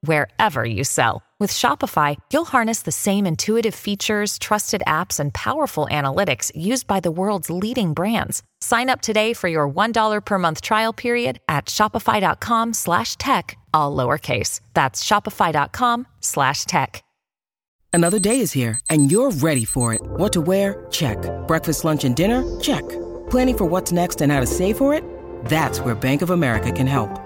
wherever you sell. With Shopify, you'll harness the same intuitive features, trusted apps, and powerful analytics used by the world's leading brands. Sign up today for your $1 per month trial period at shopify.com slash tech, all lowercase. That's shopify.com slash tech. Another day is here, and you're ready for it. What to wear? Check. Breakfast, lunch, and dinner? Check. Planning for what's next and how to save for it? That's where Bank of America can help.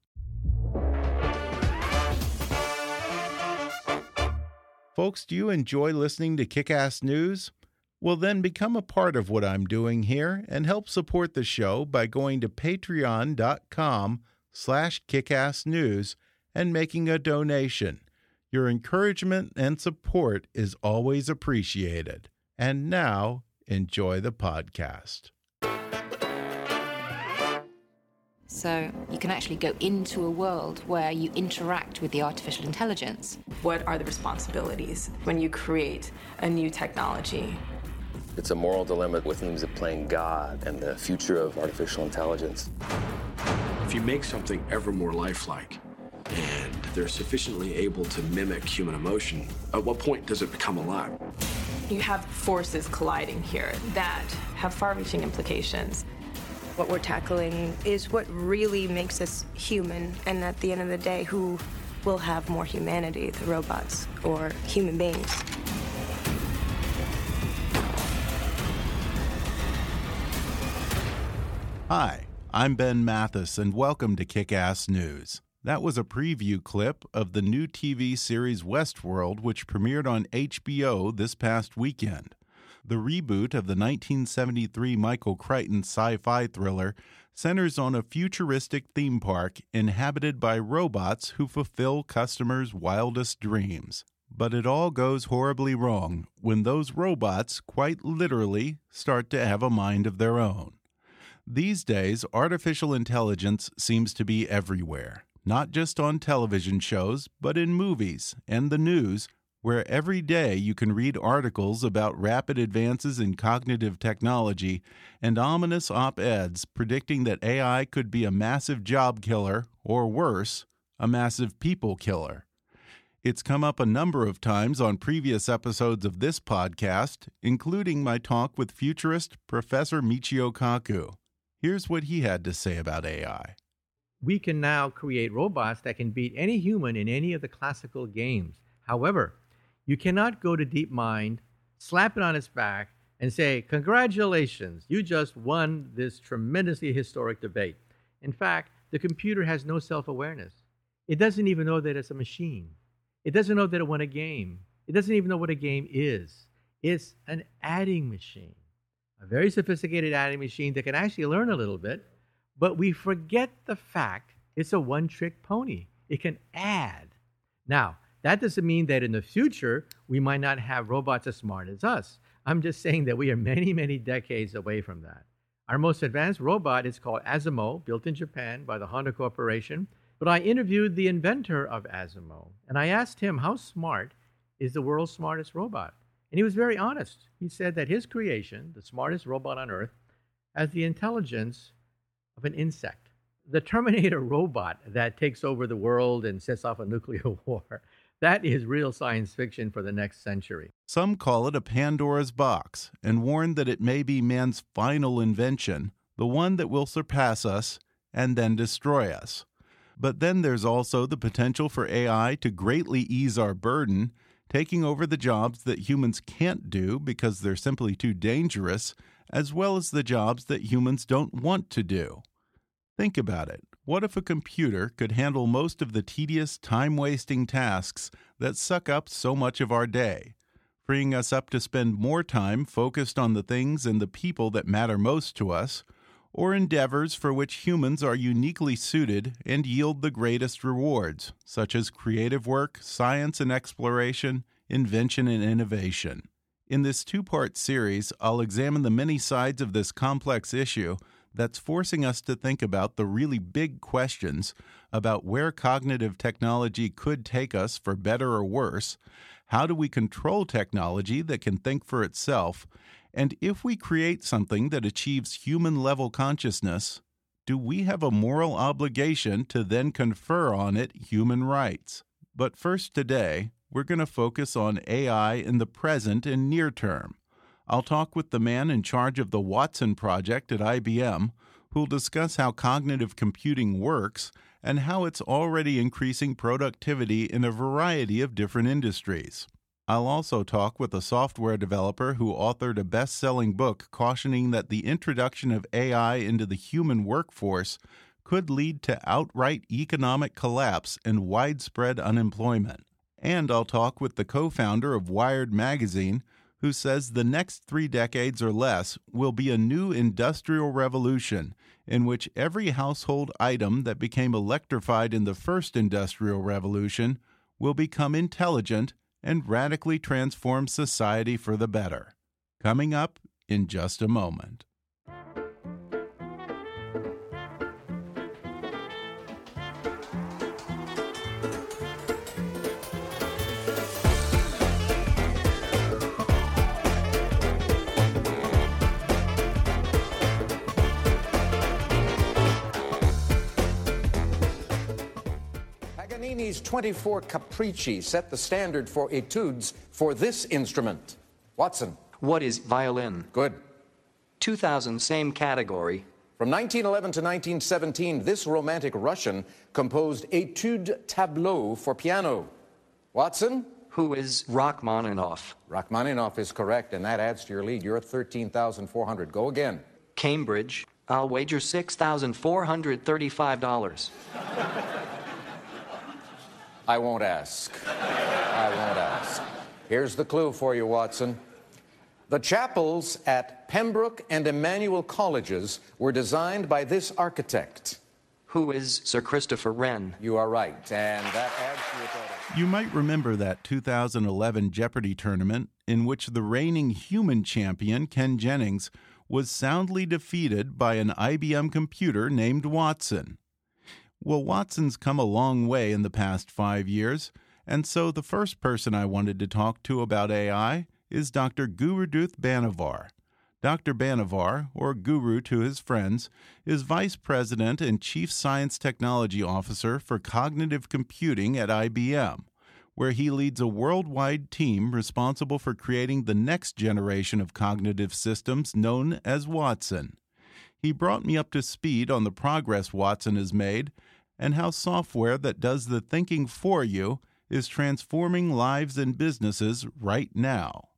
Folks, do you enjoy listening to Kick Ass News? Well, then become a part of what I'm doing here and help support the show by going to patreon.com slash kickassnews and making a donation. Your encouragement and support is always appreciated. And now, enjoy the podcast. So you can actually go into a world where you interact with the artificial intelligence. What are the responsibilities when you create a new technology? It's a moral dilemma with themes of playing God and the future of artificial intelligence. If you make something ever more lifelike and they're sufficiently able to mimic human emotion, at what point does it become alive? You have forces colliding here that have far reaching implications. What we're tackling is what really makes us human, and at the end of the day, who will have more humanity, the robots or human beings? Hi, I'm Ben Mathis, and welcome to Kick Ass News. That was a preview clip of the new TV series Westworld, which premiered on HBO this past weekend. The reboot of the 1973 Michael Crichton sci fi thriller centers on a futuristic theme park inhabited by robots who fulfill customers' wildest dreams. But it all goes horribly wrong when those robots, quite literally, start to have a mind of their own. These days, artificial intelligence seems to be everywhere, not just on television shows, but in movies and the news, where every day you can read articles about rapid advances in cognitive technology and ominous op eds predicting that AI could be a massive job killer, or worse, a massive people killer. It's come up a number of times on previous episodes of this podcast, including my talk with futurist Professor Michio Kaku. Here's what he had to say about AI. We can now create robots that can beat any human in any of the classical games. However, you cannot go to DeepMind, slap it on its back, and say, Congratulations, you just won this tremendously historic debate. In fact, the computer has no self awareness. It doesn't even know that it's a machine. It doesn't know that it won a game. It doesn't even know what a game is. It's an adding machine, a very sophisticated adding machine that can actually learn a little bit, but we forget the fact it's a one trick pony. It can add. Now, that doesn't mean that in the future we might not have robots as smart as us. I'm just saying that we are many, many decades away from that. Our most advanced robot is called Asimo, built in Japan by the Honda Corporation. But I interviewed the inventor of Asimo, and I asked him how smart is the world's smartest robot. And he was very honest. He said that his creation, the smartest robot on earth, has the intelligence of an insect. The Terminator robot that takes over the world and sets off a nuclear war. That is real science fiction for the next century. Some call it a Pandora's box and warn that it may be man's final invention, the one that will surpass us and then destroy us. But then there's also the potential for AI to greatly ease our burden, taking over the jobs that humans can't do because they're simply too dangerous, as well as the jobs that humans don't want to do. Think about it. What if a computer could handle most of the tedious, time wasting tasks that suck up so much of our day? freeing us up to spend more time focused on the things and the people that matter most to us, or endeavors for which humans are uniquely suited and yield the greatest rewards, such as creative work, science and exploration, invention and innovation. In this two part series, I'll examine the many sides of this complex issue that's forcing us to think about the really big questions about where cognitive technology could take us for better or worse, how do we control technology that can think for itself, and if we create something that achieves human level consciousness, do we have a moral obligation to then confer on it human rights? But first, today, we're going to focus on AI in the present and near term. I'll talk with the man in charge of the Watson project at IBM, who'll discuss how cognitive computing works and how it's already increasing productivity in a variety of different industries. I'll also talk with a software developer who authored a best selling book cautioning that the introduction of AI into the human workforce could lead to outright economic collapse and widespread unemployment. And I'll talk with the co founder of Wired Magazine, who says the next three decades or less will be a new industrial revolution in which every household item that became electrified in the first industrial revolution will become intelligent and radically transform society for the better. Coming up in just a moment. Paganini's 24 Capricci set the standard for etudes for this instrument. Watson. What is violin? Good. 2000, same category. From 1911 to 1917, this romantic Russian composed Etude Tableau for piano. Watson? Who is Rachmaninoff? Rachmaninoff is correct, and that adds to your lead. You're at 13,400. Go again. Cambridge. I'll wager $6,435. I won't ask. I won't ask. Here's the clue for you, Watson. The chapels at Pembroke and Emmanuel colleges were designed by this architect. Who is Sir Christopher Wren? You are right, and that adds to your total. You might remember that 2011 Jeopardy tournament in which the reigning human champion, Ken Jennings, was soundly defeated by an IBM computer named Watson. Well, Watson's come a long way in the past five years, and so the first person I wanted to talk to about AI is Dr. Guruduth Banavar. Dr. Banavar, or Guru to his friends, is Vice President and Chief Science Technology Officer for Cognitive Computing at IBM, where he leads a worldwide team responsible for creating the next generation of cognitive systems known as Watson. He brought me up to speed on the progress Watson has made and how software that does the thinking for you is transforming lives and businesses right now.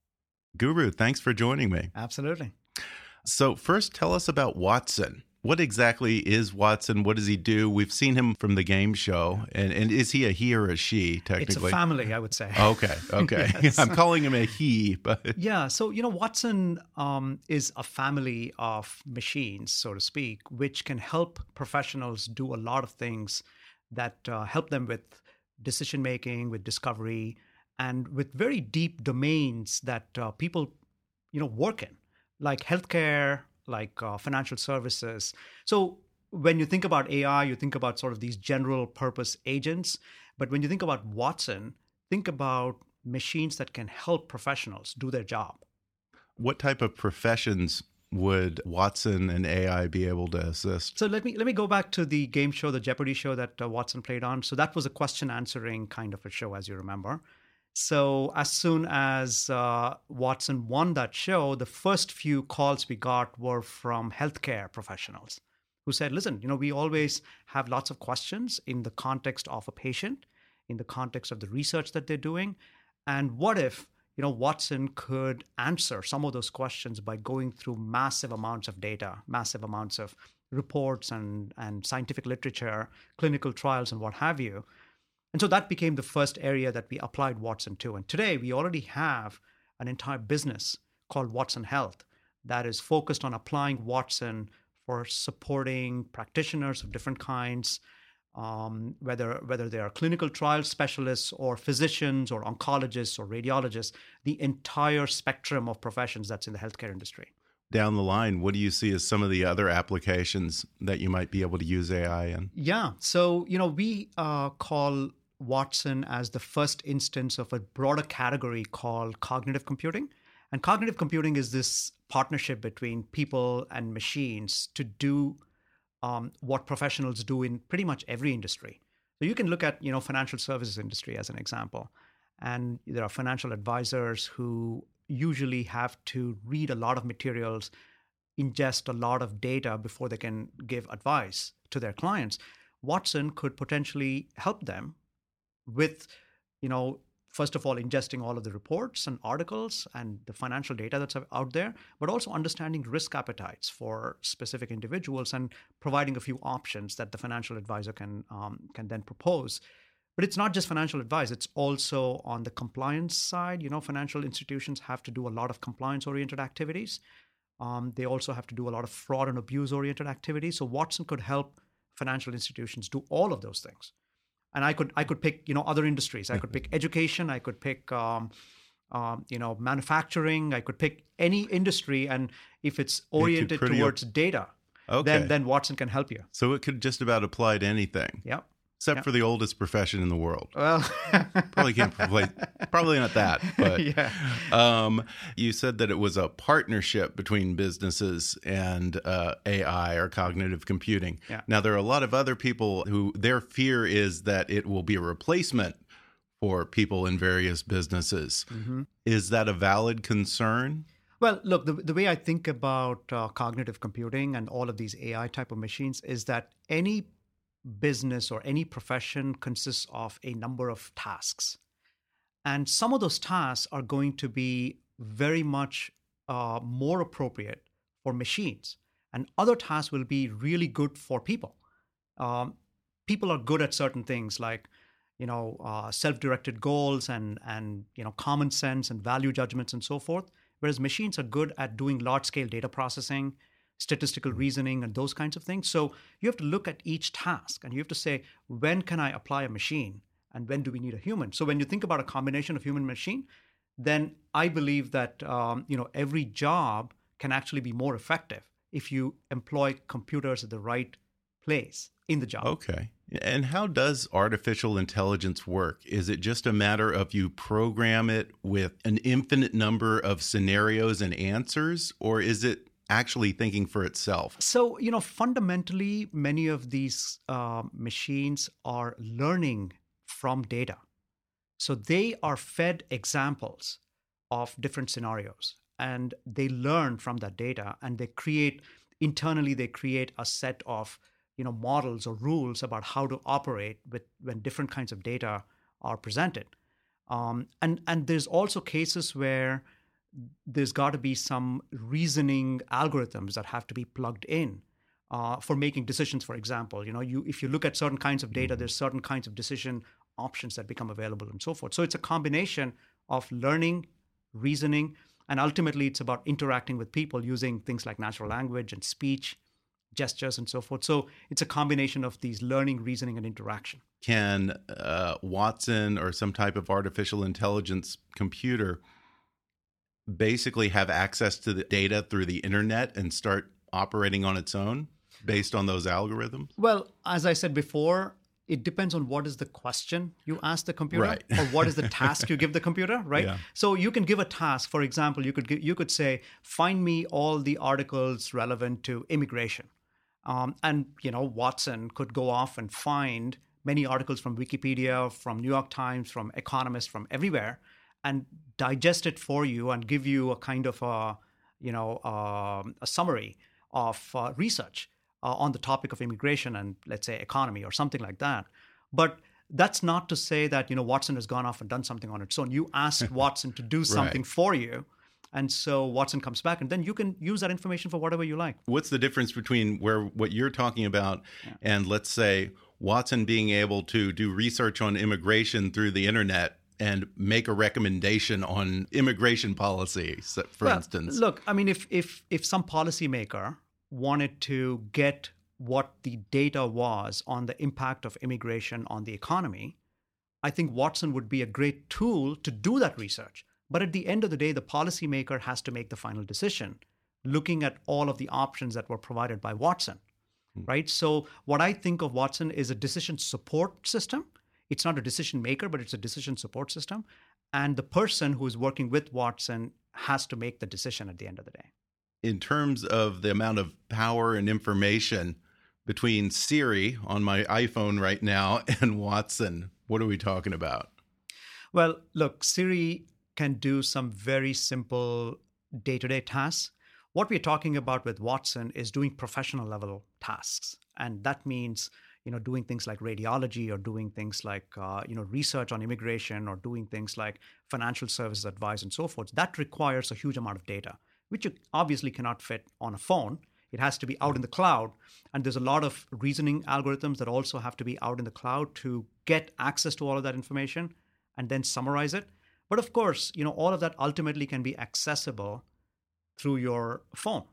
Guru, thanks for joining me. Absolutely. So, first, tell us about Watson. What exactly is Watson? What does he do? We've seen him from the game show, and, and is he a he or a she? Technically, it's a family, I would say. Okay, okay. yes. I'm calling him a he, but yeah. So you know, Watson um, is a family of machines, so to speak, which can help professionals do a lot of things that uh, help them with decision making, with discovery, and with very deep domains that uh, people, you know, work in, like healthcare, like uh, financial services. So when you think about AI, you think about sort of these general purpose agents. But when you think about Watson, think about machines that can help professionals do their job. What type of professions would Watson and AI be able to assist? So let me let me go back to the game show, the Jeopardy show that uh, Watson played on. So that was a question answering kind of a show, as you remember. So as soon as uh, Watson won that show, the first few calls we got were from healthcare professionals who said, "Listen, you know, we always have lots of questions in the context of a patient, in the context of the research that they're doing, and what if you know Watson could answer some of those questions by going through massive amounts of data, massive amounts of reports and and scientific literature, clinical trials, and what have you." And so that became the first area that we applied Watson to. And today we already have an entire business called Watson Health that is focused on applying Watson for supporting practitioners of different kinds, um, whether whether they are clinical trial specialists or physicians or oncologists or radiologists, the entire spectrum of professions that's in the healthcare industry. Down the line, what do you see as some of the other applications that you might be able to use AI in? Yeah, so you know we uh, call Watson as the first instance of a broader category called cognitive computing. And cognitive computing is this partnership between people and machines to do um, what professionals do in pretty much every industry. So you can look at you know financial services industry as an example, and there are financial advisors who usually have to read a lot of materials, ingest a lot of data before they can give advice to their clients. Watson could potentially help them with you know first of all, ingesting all of the reports and articles and the financial data that's out there, but also understanding risk appetites for specific individuals and providing a few options that the financial advisor can um, can then propose. But it's not just financial advice; it's also on the compliance side. You know, financial institutions have to do a lot of compliance-oriented activities. Um, they also have to do a lot of fraud and abuse-oriented activities. So Watson could help financial institutions do all of those things and I could I could pick you know other industries. I could pick education. I could pick um, um, you know manufacturing. I could pick any industry, and if it's oriented towards op- data, okay. then then Watson can help you. So it could just about apply to anything. Yep except yep. for the oldest profession in the world. Well, probably can't play, probably not that. But yeah. um, you said that it was a partnership between businesses and uh, AI or cognitive computing. Yeah. Now there are a lot of other people who their fear is that it will be a replacement for people in various businesses. Mm -hmm. Is that a valid concern? Well, look, the, the way I think about uh, cognitive computing and all of these AI type of machines is that any business or any profession consists of a number of tasks. And some of those tasks are going to be very much uh, more appropriate for machines, and other tasks will be really good for people. Um, people are good at certain things like you know uh, self-directed goals and and you know common sense and value judgments and so forth whereas machines are good at doing large-scale data processing statistical reasoning and those kinds of things. So you have to look at each task and you have to say, when can I apply a machine and when do we need a human? So when you think about a combination of human machine, then I believe that um, you know every job can actually be more effective if you employ computers at the right place in the job. Okay. And how does artificial intelligence work? Is it just a matter of you program it with an infinite number of scenarios and answers, or is it actually thinking for itself? So, you know, fundamentally, many of these uh, machines are learning from data. So they are fed examples of different scenarios and they learn from that data and they create internally they create a set of you know models or rules about how to operate with when different kinds of data are presented um, and and there's also cases where there's got to be some reasoning algorithms that have to be plugged in uh, for making decisions. For example, you know, you if you look at certain kinds of data, there's certain kinds of decision options that become available, and so forth. So it's a combination of learning, reasoning, and ultimately it's about interacting with people using things like natural language and speech gestures and so forth. So it's a combination of these learning, reasoning, and interaction. Can uh, Watson or some type of artificial intelligence computer basically have access to the data through the internet and start operating on its own based on those algorithms? Well, as I said before, it depends on what is the question you ask the computer right. or what is the task you give the computer right yeah. so you can give a task for example you could give, you could say find me all the articles relevant to immigration um, and you know watson could go off and find many articles from wikipedia from new york times from economists from everywhere and digest it for you and give you a kind of a you know uh, a summary of uh, research uh, on the topic of immigration and let's say economy or something like that but that's not to say that you know watson has gone off and done something on its own you asked watson to do something right. for you and so watson comes back and then you can use that information for whatever you like what's the difference between where what you're talking about yeah. and let's say watson being able to do research on immigration through the internet and make a recommendation on immigration policy, for well, instance. Look, I mean, if if if some policymaker wanted to get what the data was on the impact of immigration on the economy, I think Watson would be a great tool to do that research. But at the end of the day, the policymaker has to make the final decision, looking at all of the options that were provided by Watson, hmm. right? So, what I think of Watson is a decision support system. It's not a decision maker, but it's a decision support system. And the person who is working with Watson has to make the decision at the end of the day. In terms of the amount of power and information between Siri on my iPhone right now and Watson, what are we talking about? Well, look, Siri can do some very simple day to day tasks. What we're talking about with Watson is doing professional level tasks. And that means you know doing things like radiology or doing things like uh, you know research on immigration or doing things like financial services advice and so forth that requires a huge amount of data which you obviously cannot fit on a phone it has to be out in the cloud. And there's a lot of reasoning algorithms that also have to be out in the cloud to get access to all of that information and then summarize it. But of course, you know, all of that ultimately can be accessible through your phone.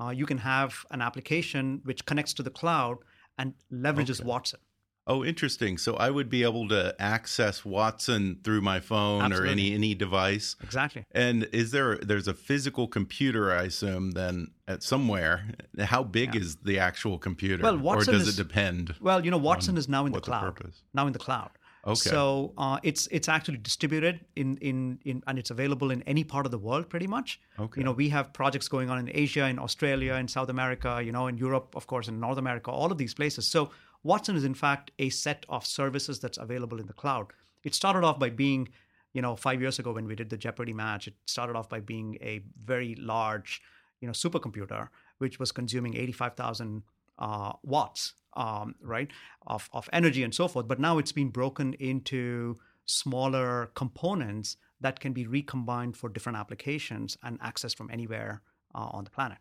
Uh, you can have an application which connects to the cloud and leverages okay. Watson. Oh, interesting. So I would be able to access Watson through my phone Absolutely. or any any device. Exactly. And is there there's a physical computer I assume then at somewhere. How big yeah. is the actual computer? Well, Watson or does is, it depend? Well, you know, Watson is now in the cloud. The now in the cloud. Okay. So uh, it's it's actually distributed in, in in and it's available in any part of the world pretty much. Okay. You know, we have projects going on in Asia, in Australia, in South America, you know, in Europe, of course, in North America, all of these places. So Watson is in fact a set of services that's available in the cloud. It started off by being, you know, five years ago when we did the Jeopardy match, it started off by being a very large, you know, supercomputer, which was consuming 85,000 uh, watts, um, right, of, of energy and so forth. But now it's been broken into smaller components that can be recombined for different applications and accessed from anywhere uh, on the planet.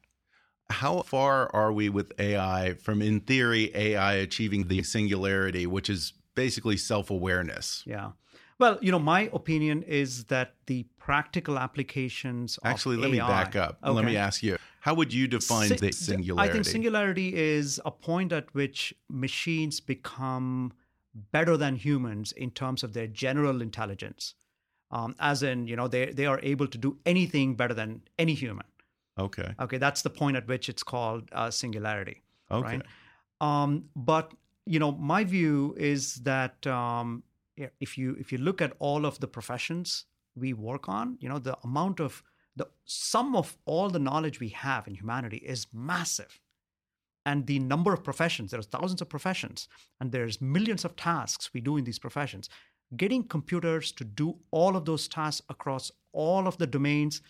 How far are we with AI from, in theory, AI achieving the singularity, which is basically self awareness? Yeah. Well, you know, my opinion is that the practical applications. Actually, let AI, me back up. Okay. Let me ask you: How would you define the singularity? I think singularity is a point at which machines become better than humans in terms of their general intelligence. Um, as in, you know, they they are able to do anything better than any human. Okay. Okay, that's the point at which it's called uh, singularity. Okay. Right? Um, but you know, my view is that um, if you if you look at all of the professions we work on, you know, the amount of the sum of all the knowledge we have in humanity is massive. And the number of professions, there's thousands of professions, and there's millions of tasks we do in these professions. Getting computers to do all of those tasks across all of the domains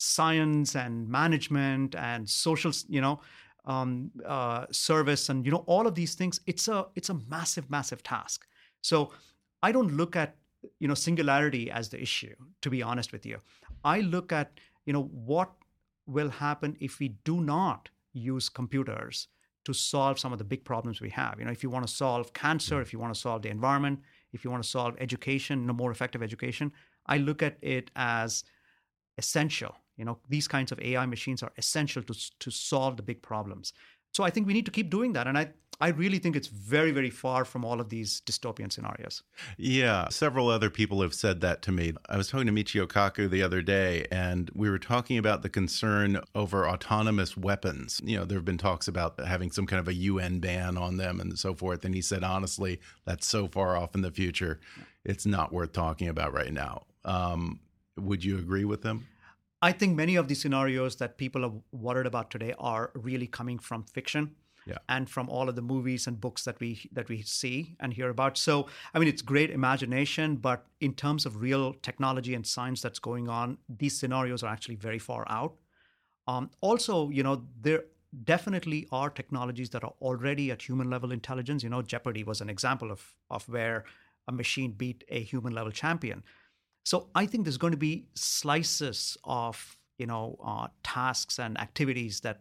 science and management and social, you know, um, uh, service and you know all of these things. It's a it's a massive, massive task. So I don't look at you know singularity as the issue. To be honest with you, I look at you know what will happen if we do not use computers to solve some of the big problems we have. You know, if you want to solve cancer, if you want to solve the environment, if you want to solve education, no more effective education, I look at it as essential you know, these kinds of AI machines are essential to, to solve the big problems. So I think we need to keep doing that. And I, I really think it's very, very far from all of these dystopian scenarios. Yeah, several other people have said that to me. I was talking to Michio Kaku the other day, and we were talking about the concern over autonomous weapons. You know, there have been talks about having some kind of a UN ban on them and so forth. And he said, honestly, that's so far off in the future, it's not worth talking about right now. Um, would you agree with them? I think many of the scenarios that people are worried about today are really coming from fiction. Yeah. and from all of the movies and books that we that we see and hear about. So, I mean, it's great imagination, but in terms of real technology and science that's going on, these scenarios are actually very far out. Um, also, you know, there definitely are technologies that are already at human level intelligence. You know, Jeopardy was an example of of where a machine beat a human level champion. So I think there's going to be slices of you know uh, tasks and activities that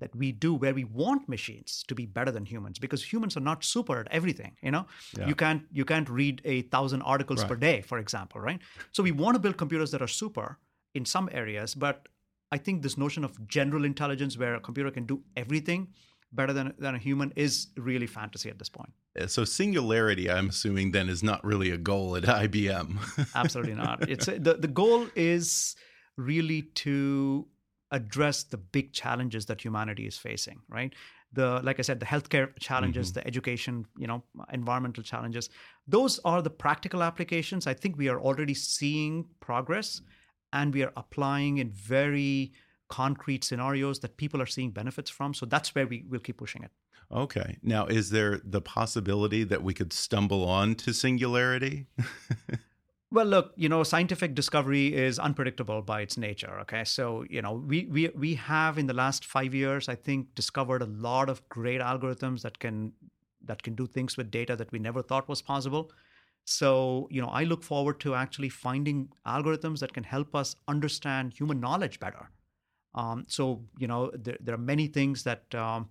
that we do where we want machines to be better than humans because humans are not super at everything you know? Yeah. you can't you can't read a thousand articles per day for example right? So we want to build computers that are super in some areas but i think this notion of general intelligence where a computer can do everything better than, than a human is really fantasy at this point. Uh, So singularity, I'm assuming, then is not really a goal at IBM. absolutely not. It's the, the goal is really to address the big challenges that humanity is facing right? The like i said the healthcare challenges mm-hmm. the education you know environmental challenges. Those are the practical applications. I think we are already seeing progress and we are applying in very concrete scenarios that people are seeing benefits from. So that's where we will keep pushing it. Okay. Now, is there the possibility that we could stumble on to singularity? Well, look, you know, scientific discovery is unpredictable by its nature. Okay, so you know, we we we have in the last five years, I think, discovered a lot of great algorithms that can that can do things with data that we never thought was possible. So, you know, I look forward to actually finding algorithms that can help us understand human knowledge better. Um, so, you know, there, there are many things that um,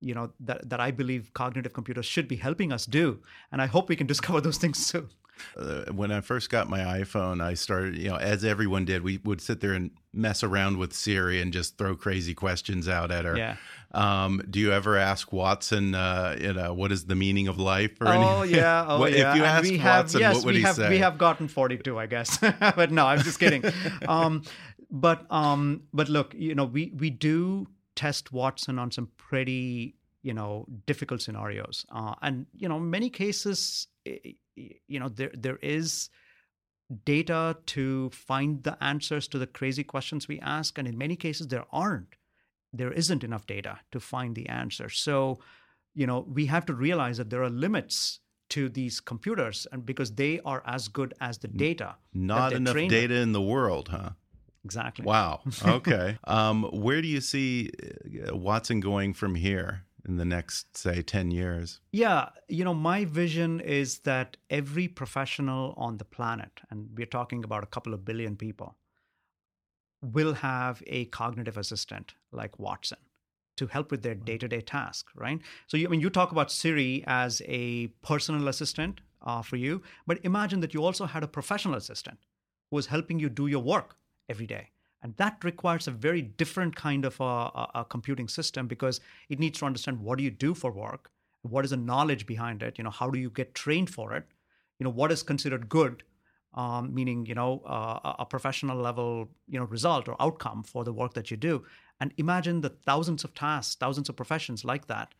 you know that that I believe cognitive computers should be helping us do, and I hope we can discover those things soon. Uh, when I first got my iPhone, I started, you know, as everyone did, we would sit there and mess around with Siri and just throw crazy questions out at her. Yeah. Um, do you ever ask Watson, uh, you know, what is the meaning of life or Oh anything? yeah, oh What- yeah. If you ask have, Watson, yes, what would we he have, say? We have gotten forty-two, I guess. but no, I'm just kidding. um, but um, but look, you know, we we do test Watson on some pretty you know difficult scenarios, uh, and you know, many cases, i- i- you know, there there is data to find the answers to the crazy questions we ask, and in many cases, there aren't. There isn't enough data to find the answer. So, you know, we have to realize that there are limits to these computers, and because they are as good as the data. Not enough data in the world, huh? Exactly. Wow. Okay. um, where do you see uh, Watson going from here in the next, say, 10 years? Yeah, you know, my vision is that every professional on the planet, and we're talking about a couple of billion people, will have a cognitive assistant like Watson to help with their day-to-day task, right? So, you, I mean, you talk about Siri as a personal assistant uh, for you, but imagine that you also had a professional assistant who is helping you do your work every day. And that requires a very different kind of a, a, a computing system because it needs to understand what do you do for work, what is the knowledge behind it, you know, how do you get trained for it, you know, what is considered good, um, meaning you know uh, a- professional level you know result or outcome for the work that you do. And imagine the thousands of tasks, thousands of professions like that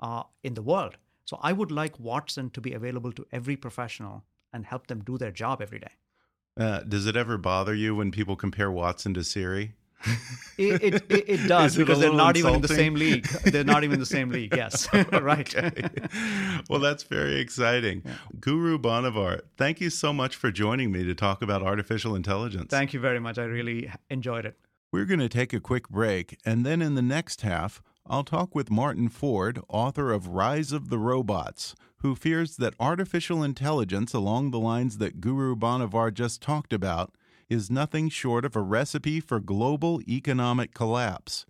uh, in the world. So I would like Watson to be available to every professional and help them do their job every day. Uh, does it ever bother you when people compare Watson to Siri? It, it, it, does it because they're not even in the same league. They're not even in the same league. Yes, right. Well, that's very exciting. Guru Banavar, thank you so much for joining me to talk about artificial intelligence. Thank you very much. I really enjoyed it. We're going to take a quick break, and then in the next half, I'll talk with Martin Ford, author of Rise of the Robots, who fears that artificial intelligence along the lines that Guru Banavar just talked about is nothing short of a recipe for global economic collapse.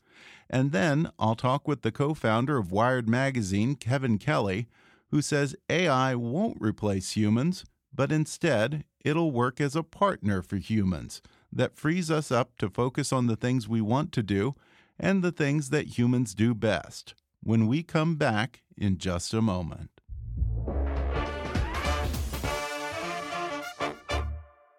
And then I'll talk with the co founder of Wired Magazine, Kevin Kelly, who says AI won't replace humans, but instead it'll work as a partner for humans that frees us up to focus on the things we want to do and the things that humans do best. When we come back in just a moment.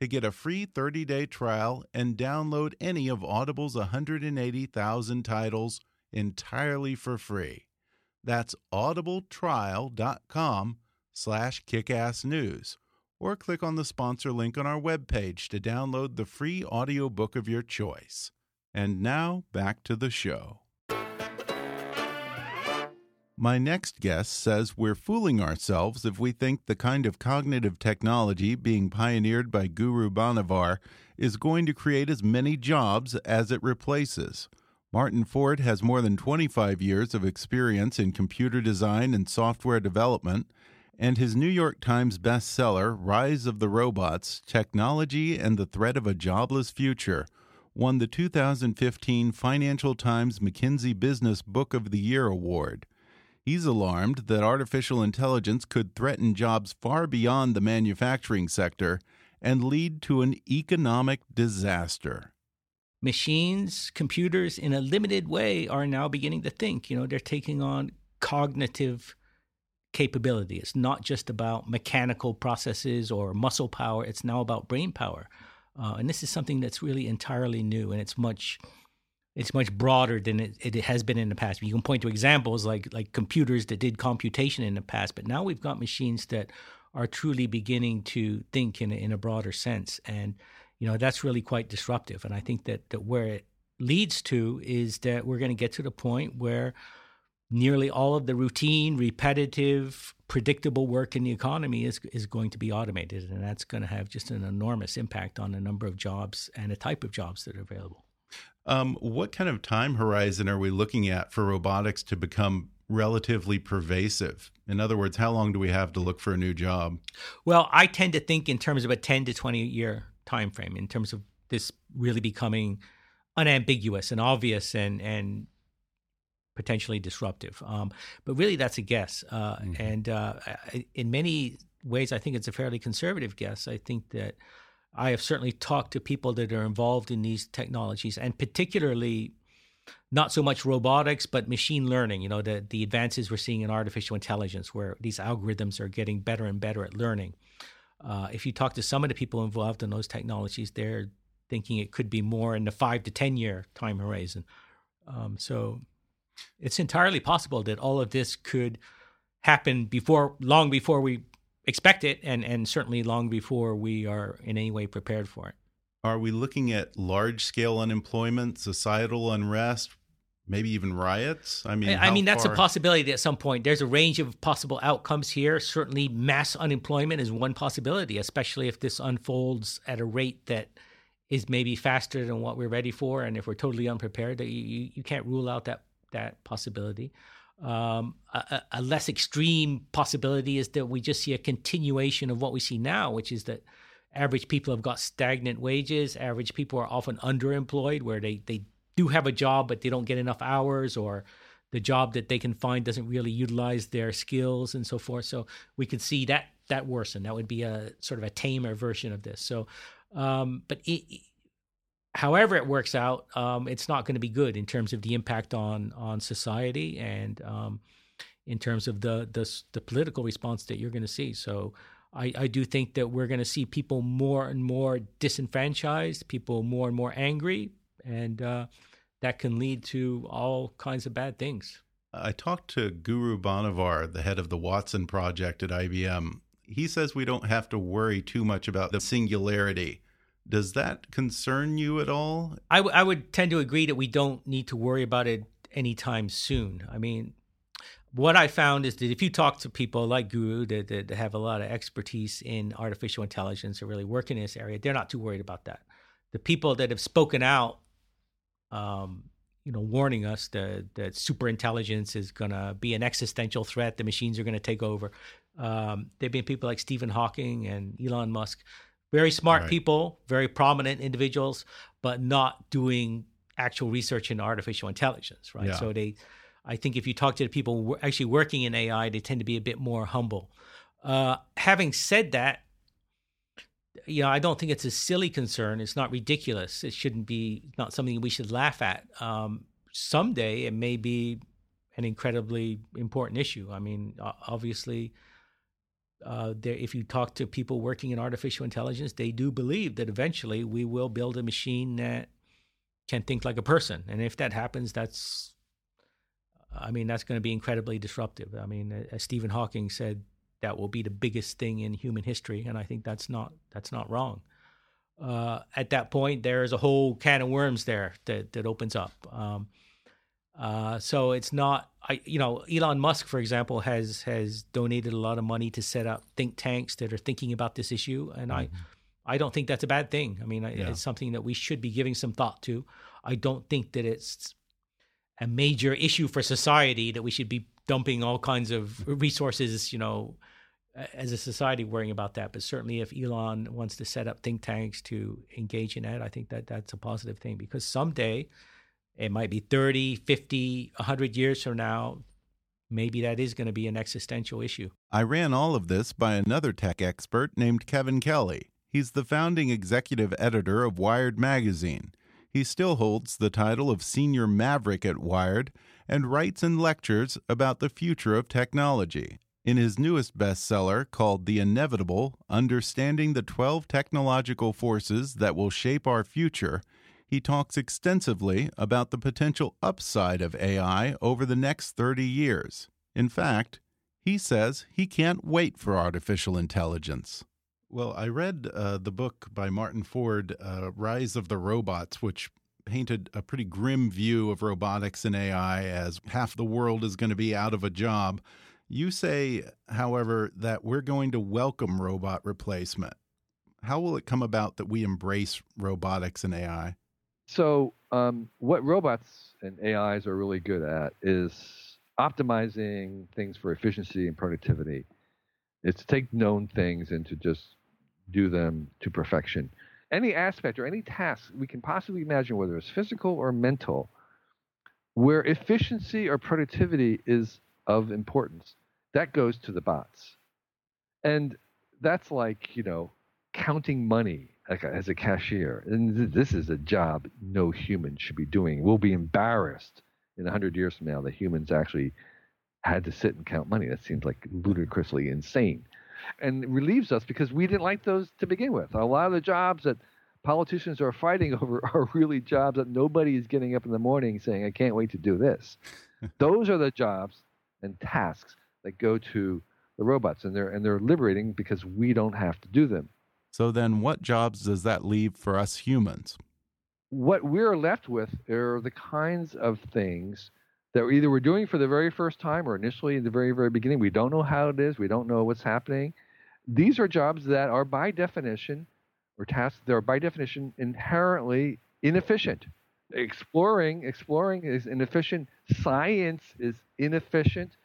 to get a free 30-day trial and download any of Audible's 180,000 titles entirely for free. That's audibletrial.com slash kickassnews or click on the sponsor link on our webpage to download the free audiobook of your choice. And now back to the show. My next guest says we're fooling ourselves if we think the kind of cognitive technology being pioneered by Guru Banavar is going to create as many jobs as it replaces. Martin Ford has more than 25 years of experience in computer design and software development, and his New York Times bestseller, Rise of the Robots Technology and the Threat of a Jobless Future, won the 2015 Financial Times McKinsey Business Book of the Year award. He's alarmed that artificial intelligence could threaten jobs far beyond the manufacturing sector and lead to an economic disaster. Machines, computers, in a limited way, are now beginning to think. You know, they're taking on cognitive capability. It's not just about mechanical processes or muscle power, it's now about brain power. Uh, and this is something that's really entirely new and it's much it's much broader than it, it has been in the past. You can point to examples like like computers that did computation in the past, but now we've got machines that are truly beginning to think in a, in a broader sense, and you know that's really quite disruptive. And I think that that where it leads to is that we're going to get to the point where nearly all of the routine, repetitive, predictable work in the economy is is going to be automated, and that's going to have just an enormous impact on the number of jobs and the type of jobs that are available. Um, what kind of time horizon are we looking at for robotics to become relatively pervasive? In other words, how long do we have to look for a new job? Well, I tend to think in terms of a 10 to 20 year time frame, in terms of this really becoming unambiguous and obvious and and potentially disruptive. Um, but really, that's a guess. Uh, mm -hmm. And uh, in many ways, I think it's a fairly conservative guess. I think that I have certainly talked to people that are involved in these technologies, and particularly not so much robotics, but machine learning. You know, the the advances we're seeing in artificial intelligence, where these algorithms are getting better and better at learning. Uh, if you talk to some of the people involved in those technologies, they're thinking it could be more in the five to ten year time horizon. Um, so it's entirely possible that all of this could happen before long before we expect it, and and certainly long before we are in any way prepared for it. Are we looking at large scale unemployment, societal unrest, maybe even riots? I mean, I mean that's far... a possibility at some point. There's a range of possible outcomes here. Certainly, mass unemployment is one possibility, especially if this unfolds at a rate that is maybe faster than what we're ready for, and if we're totally unprepared, that you, you can't rule out that that possibility. Um, a, a, less extreme possibility is that we just see a continuation of what we see now, which is that average people have got stagnant wages. Average people are often underemployed, where they, they do have a job, but they don't get enough hours, or the job that they can find doesn't really utilize their skills and so forth. So we could see that that worsen. That would be a sort of a tamer version of this. So, um, but it, however it works out, um, it's not going to be good in terms of the impact on on society and um, in terms of the, the, the political response that you're going to see. So. I, I do think that we're going to see people more and more disenfranchised, people more and more angry, and uh, that can lead to all kinds of bad things. I talked to Guru Banavar, the head of the Watson project at IBM. He says we don't have to worry too much about the singularity does that concern you at all? I, I would tend to agree that we don't need to worry about it anytime soon. I mean, what I found is that if you talk to people like Guru that, that, have a lot of expertise in artificial intelligence or really work in this area, they're not too worried about that. The people that have spoken out, um, you know, warning us that, that super intelligence is going to be an existential threat, the machines are going to take over. Um, there have been people like Stephen Hawking and Elon Musk very smart right. people, very prominent individuals, but not doing actual research in artificial intelligence, right? Yeah. So they, I think if you talk to the people actually working in AI, they tend to be a bit more humble. Uh, having said that, you know, I don't think it's a silly concern. It's not ridiculous. It shouldn't be not something we should laugh at. Um, someday it may be an incredibly important issue. I mean, obviously, uh, if you talk to people working in artificial intelligence, they do believe that eventually we will build a machine that can think like a person. And if that happens, that's, I mean, that's going to be incredibly disruptive. I mean, as Stephen Hawking said, that will be the biggest thing in human history, and I think that's not that's not wrong. Uh, at that point, there is a whole can of worms there that that opens up. Um, Uh, so it's not, I, you know, Elon Musk, for example, has has donated a lot of money to set up think tanks that are thinking about this issue, and mm-hmm. I, I don't think that's a bad thing. I mean, yeah. it's something that we should be giving some thought to. I don't think that it's a major issue for society that we should be dumping all kinds of resources, you know, as a society worrying about that. But certainly, if Elon wants to set up think tanks to engage in that, I think that that's a positive thing because someday it might be 30, 50, 100 years from now. Maybe that is going to be an existential issue. I ran all of this by another tech expert named Kevin Kelly. He's the founding executive editor of Wired Magazine. He still holds the title of Senior Maverick at Wired and writes and lectures about the future of technology. In his newest bestseller called The Inevitable Understanding the 12 Technological Forces That Will Shape Our Future, he talks extensively about the potential upside of AI over the next 30 years. In fact, he says he can't wait for artificial intelligence. Well, I read uh, the book by Martin Ford, uh, Rise of the Robots, which painted a pretty grim view of robotics and AI as half the world is going to be out of a job. You say, however, that we're going to welcome robot replacement. How will it come about that we embrace robotics and AI? So, um, what robots and AIs are really good at is optimizing things for efficiency and productivity. It's to take known things and to just do them to perfection. Any aspect or any task we can possibly imagine, whether it's physical or mental, where efficiency or productivity is of importance, that goes to the bots. And that's like, you know, counting money as a cashier. And this is a job no human should be doing. We'll be embarrassed in 100 years from now that humans actually had to sit and count money. That seems like ludicrously insane. And it relieves us because we didn't like those to begin with. A lot of the jobs that politicians are fighting over are really jobs that nobody is getting up in the morning saying, I can't wait to do this. those are the jobs and tasks that go to the robots and they're and they're liberating because we don't have to do them. So then what jobs does that leave for us humans? What we're left with are the kinds of things that either we're doing for the very first time or initially in the very, very beginning. We don't know how it is, we don't know what's happening. These are jobs that are by definition or tasks that are by definition inherently inefficient. Exploring, exploring is inefficient. Science is inefficient.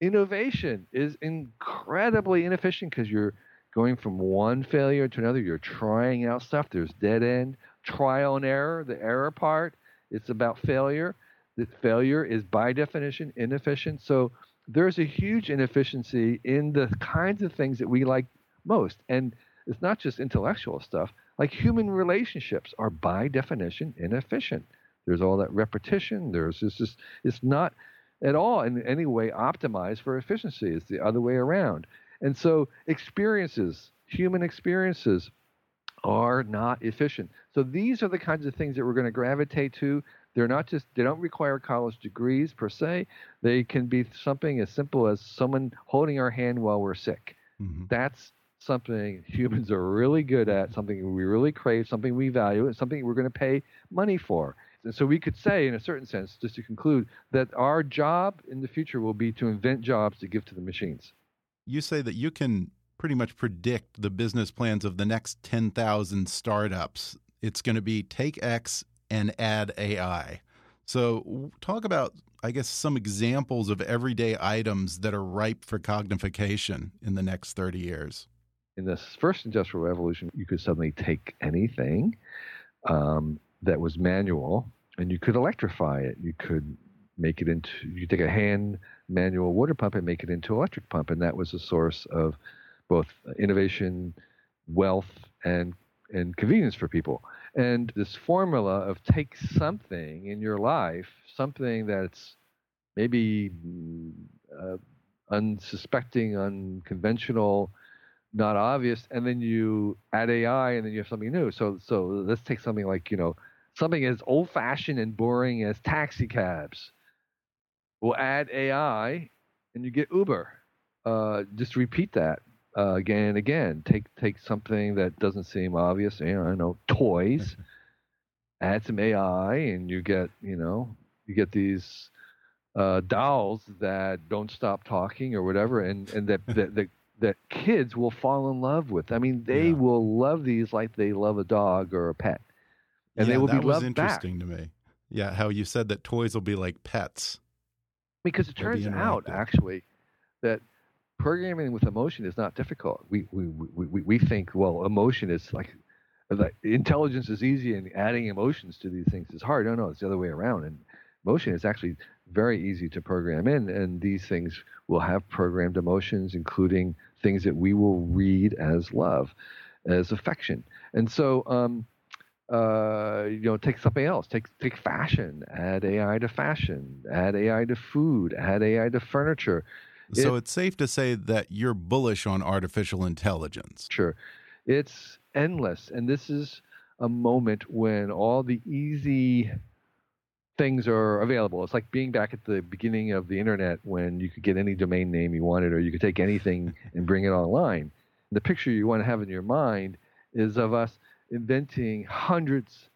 Innovation is incredibly inefficient because you're going from one failure to another. You're trying out stuff. There's dead end, trial and error. The error part, it's about failure. The failure is by definition inefficient. So there's a huge inefficiency in the kinds of things that we like most. And it's not just intellectual stuff. Like human relationships are by definition inefficient. There's all that repetition. There's this, this it's not at all in any way optimized for efficiency. It's the other way around. And so experiences, human experiences, are not efficient. So these are the kinds of things that we're going to gravitate to. They're not just, they don't require college degrees per se. They can be something as simple as someone holding our hand while we're sick. Mm-hmm. That's something humans are really good at, something we really crave, something we value, and something we're going to pay money for. And so we could say, in a certain sense, just to conclude, that our job in the future will be to invent jobs to give to the machines you say that you can pretty much predict the business plans of the next 10,000 startups. It's going to be take X and add AI. So, talk about, I guess, some examples of everyday items that are ripe for cognification in the next 30 years. In this first industrial revolution, you could suddenly take anything um, that was manual and you could electrify it. You could make it into, you take a hand manual water pump and make it into electric pump. And that was a source of both innovation, wealth, and and convenience for people. And this formula of take something in your life, something that's maybe uh, unsuspecting, unconventional, not obvious, and then you add AI, and then you have something new. So, so let's take something like you know something as old-fashioned and boring as taxi cabs We'll add AI, and you get Uber. Uh, just repeat that uh, again and again. Take take something that doesn't seem obvious. You know, I know toys. add some AI, and you get you know you get these uh, dolls that don't stop talking or whatever, and and that that, that that kids will fall in love with. I mean, they yeah. will love these like they love a dog or a pet, and yeah, they will be loved back. that was interesting back. to me. Yeah, how you said that toys will be like pets. Because it turns out actually that programming with emotion is not difficult. We we we, we, we think well, emotion is like like intelligence is easy and adding emotions to these things is hard. No, no, it's the other way around. And emotion is actually very easy to program in, and these things will have programmed emotions, including things that we will read as love, as affection. And so, um, uh, you know, take something else. Take take fashion. Add AI to fashion. Add AI to food. Add AI to furniture. So It- it's safe to say that you're bullish on artificial intelligence. Sure. It's endless. And this is a moment when all the easy things are available. It's like being back at the beginning of the internet when you could get any domain name you wanted or you could take anything and bring it online. The picture you want to have in your mind is of us inventing hundreds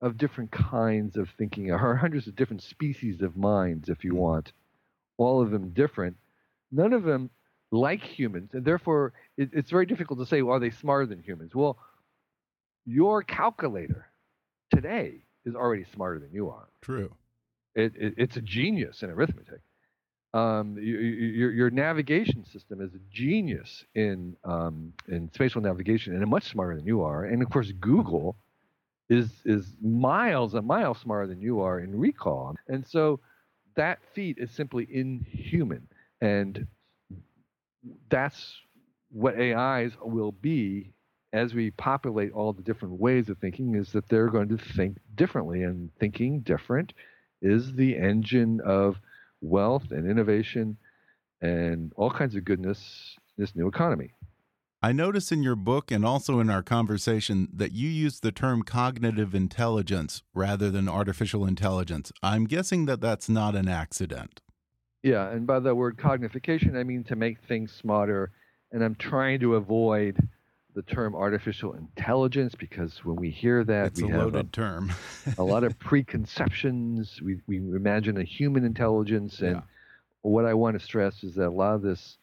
of different kinds of thinking or hundreds of different species of minds if you hmm. want all of them different none of them like humans, and therefore it, it's very difficult to say, well, are they smarter than humans? Well, your calculator today is already smarter than you are. True. It, it, it's a genius in arithmetic. Um, your, your, navigation system is a genius in um, in spatial navigation, and much smarter than you are. And of course, Google is is miles and miles smarter than you are in recall. And so that feat is simply inhuman. And that's what AIs will be as we populate all the different ways of thinking is that they're going to think differently and thinking different is the engine of wealth and innovation and all kinds of goodness in this new economy. I notice in your book and also in our conversation that you use the term cognitive intelligence rather than artificial intelligence. I'm guessing that that's not an accident. Yeah, and by the word cognification, I mean to make things smarter. And I'm trying to avoid the term artificial intelligence because when we hear that, It's we a have loaded term. a lot of preconceptions. We, we imagine a human intelligence. And what I want to stress is that a lot of this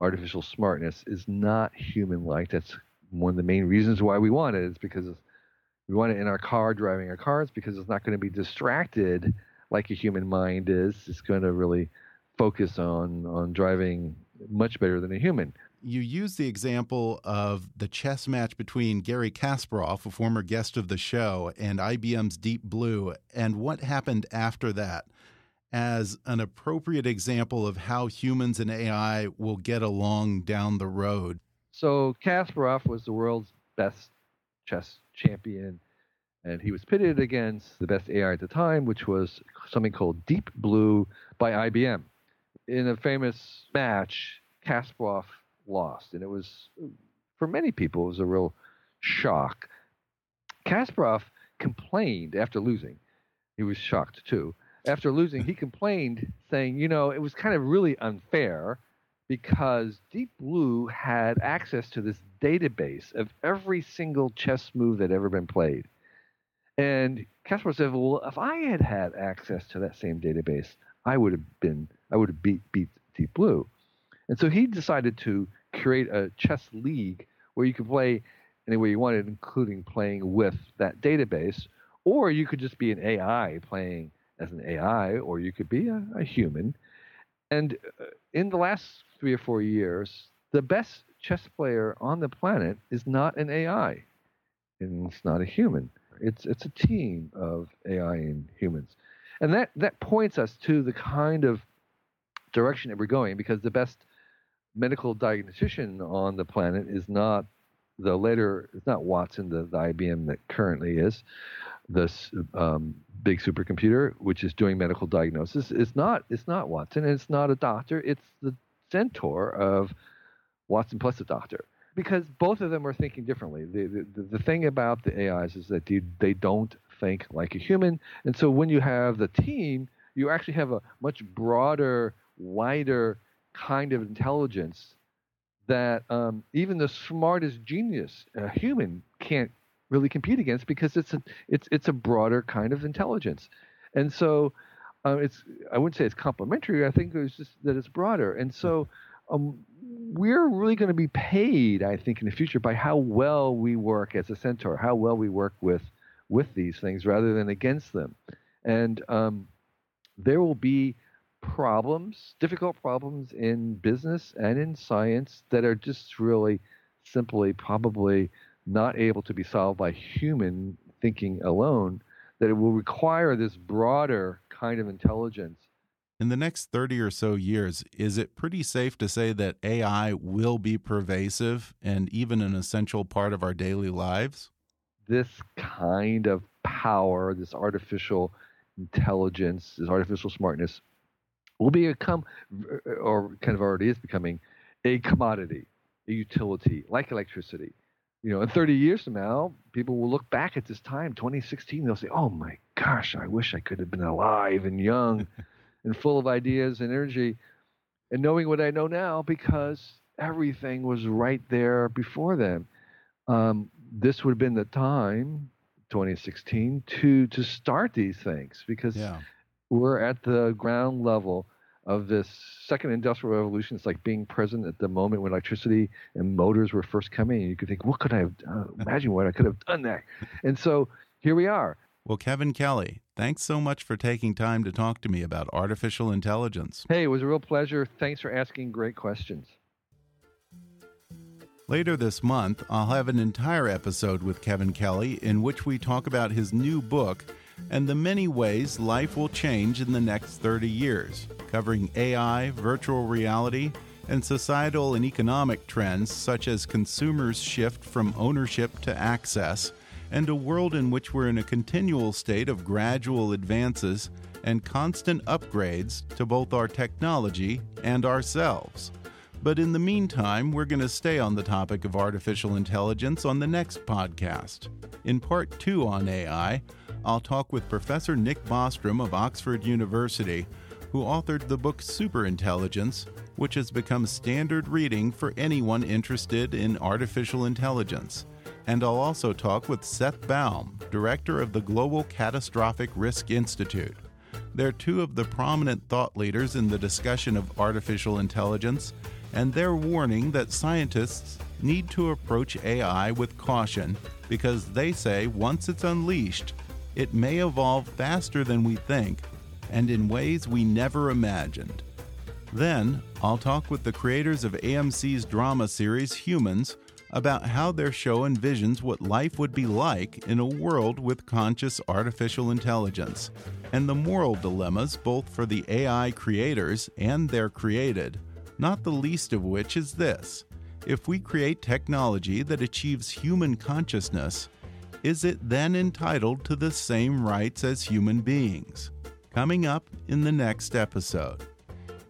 artificial smartness is not human like. That's one of the main reasons why we want it. it, is because we want it in our car driving our cars because it's not going to be distracted like a human mind is. It's going to really focus on on driving much better than a human. You use the example of the chess match between Garry Kasparov, a former guest of the show, and IBM's Deep Blue, and what happened after that as an appropriate example of how humans and AI will get along down the road. So Kasparov was the world's best chess champion, and he was pitted against the best AI at the time, which was something called Deep Blue by IBM. In a famous match, Kasparov lost, and it was for many people it was a real shock. Kasparov complained after losing. He was shocked too. After losing, he complained, saying, "You know, it was kind of really unfair." because Deep Blue had access to this database of every single chess move that ever been played. And Kasparov said, "Well, if I had had access to that same database, I would have been, I would have beat beat Deep Blue." And so he decided to create a chess league where you could play any way you wanted, including playing with that database, or you could just be an AI playing as an AI, or you could be a, a human. And uh, in the last three or four years, the best chess player on the planet is not an AI, and it's not a human. It's it's a team of AI and humans, and that that points us to the kind of direction that we're going because the best medical diagnostician on the planet is not the later it's not Watson, the, the IBM that currently is this um, big supercomputer, which is doing medical diagnosis. It's not it's not Watson, and it's not a doctor. It's the centaur of Watson plus a doctor, because both of them are thinking differently. The the, the thing about the AIs is that they, they don't think like a human, and so when you have the team, you actually have a much broader, wider kind of intelligence that um, even the smartest genius, a human, can't really compete against because it's a it's it's a broader kind of intelligence, and so uh, it's I wouldn't say it's complementary. I think it's just that it's broader, and so um, we're really going to be paid, I think, in the future by how well we work as a centaur, how well we work with with these things rather than against them, and um, there will be problems, difficult problems in business and in science that are just really simply probably not able to be solved by human thinking alone, that it will require this broader kind of intelligence. In the next 30 or so years, is it pretty safe to say that AI will be pervasive and even an essential part of our daily lives? This kind of power, this artificial intelligence, this artificial smartness will become, or kind of already is becoming, a commodity, a utility, like electricity. You know, in 30 years from now, people will look back at this time, 2016, they'll say, oh my gosh, I wish I could have been alive and young and full of ideas and energy and knowing what I know now because everything was right there before them. Um, this would have been the time, 2016, to to start these things because yeah. we're at the ground level of this second industrial revolution. It's like being present at the moment when electricity and motors were first coming. And you could think, what could I have done? Imagine what I could have done there. And so here we are. Well, Kevin Kelly, thanks so much for taking time to talk to me about artificial intelligence. Hey, it was a real pleasure. Thanks for asking great questions. Later this month, I'll have an entire episode with Kevin Kelly in which we talk about his new book and the many ways life will change in the next 30 years, covering AI, virtual reality, and societal and economic trends such as consumers' shift from ownership to access, and a world in which we're in a continual state of gradual advances and constant upgrades to both our technology and ourselves. But in the meantime, we're going to stay on the topic of artificial intelligence on the next podcast. In part two on AI, I'll talk with Professor Nick Bostrom of Oxford University, who authored the book Superintelligence, which has become standard reading for anyone interested in artificial intelligence. And I'll also talk with Seth Baum, director of the Global Catastrophic Risk Institute. They're two of the prominent thought leaders in the discussion of artificial intelligence, and they're warning that scientists need to approach AI with caution because they say once it's unleashed, it may evolve faster than we think and in ways we never imagined. Then, I'll talk with the creators of AMC's drama series Humans about how their show envisions what life would be like in a world with conscious artificial intelligence, and the moral dilemmas both for the AI creators and their created, not the least of which is this if we create technology that achieves human consciousness, is it then entitled to the same rights as human beings? Coming up in the next episode.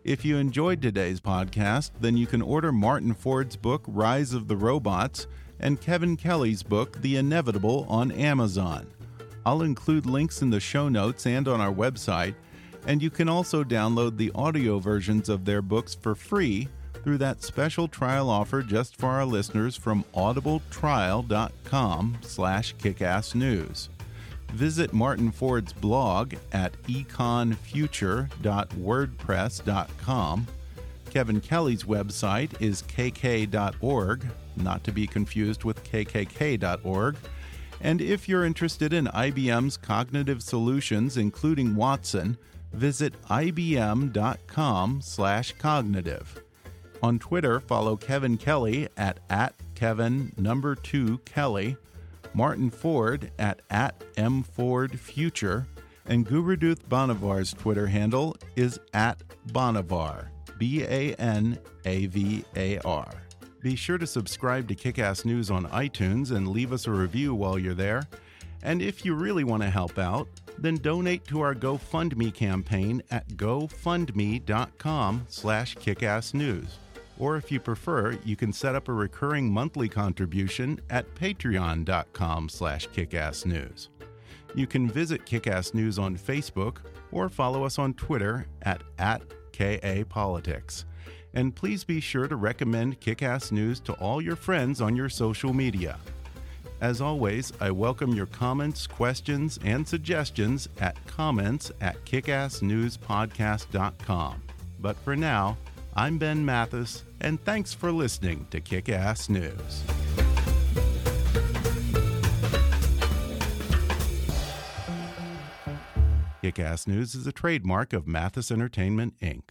If you enjoyed today's podcast, then you can order Martin Ford's book, Rise of the Robots, and Kevin Kelly's book, The Inevitable, on Amazon. I'll include links in the show notes and on our website, and you can also download the audio versions of their books for free through that special trial offer just for our listeners from audibletrial.com slash kickassnews. Visit Martin Ford's blog at econfuture.wordpress.com. Kevin Kelly's website is kk.org, not to be confused with kkk.org. And if you're interested in IBM's cognitive solutions, including Watson, visit ibm.com/cognitive. On Twitter, follow Kevin Kelly at, at Kevin number two Kelly, Martin Ford at, at mfordfuture, and Guruduth Banavar's Twitter handle is at Banavar, B A N A V A R. Be sure to subscribe to Kickass News on iTunes and leave us a review while you're there. And if you really want to help out, then donate to our GoFundMe campaign at gofundme.com slash kickassnews. Or if you prefer, you can set up a recurring monthly contribution at patreon.com slash kickassnews. You can visit Kickass News on Facebook or follow us on Twitter at, at KAPolitics. And please be sure to recommend Kickass News to all your friends on your social media. As always, I welcome your comments, questions, and suggestions at comments at kickassnewspodcast.com. But for now, I'm Ben Mathis, and thanks for listening to Kick Ass News. Kick Ass News is a trademark of Mathis Entertainment, Inc.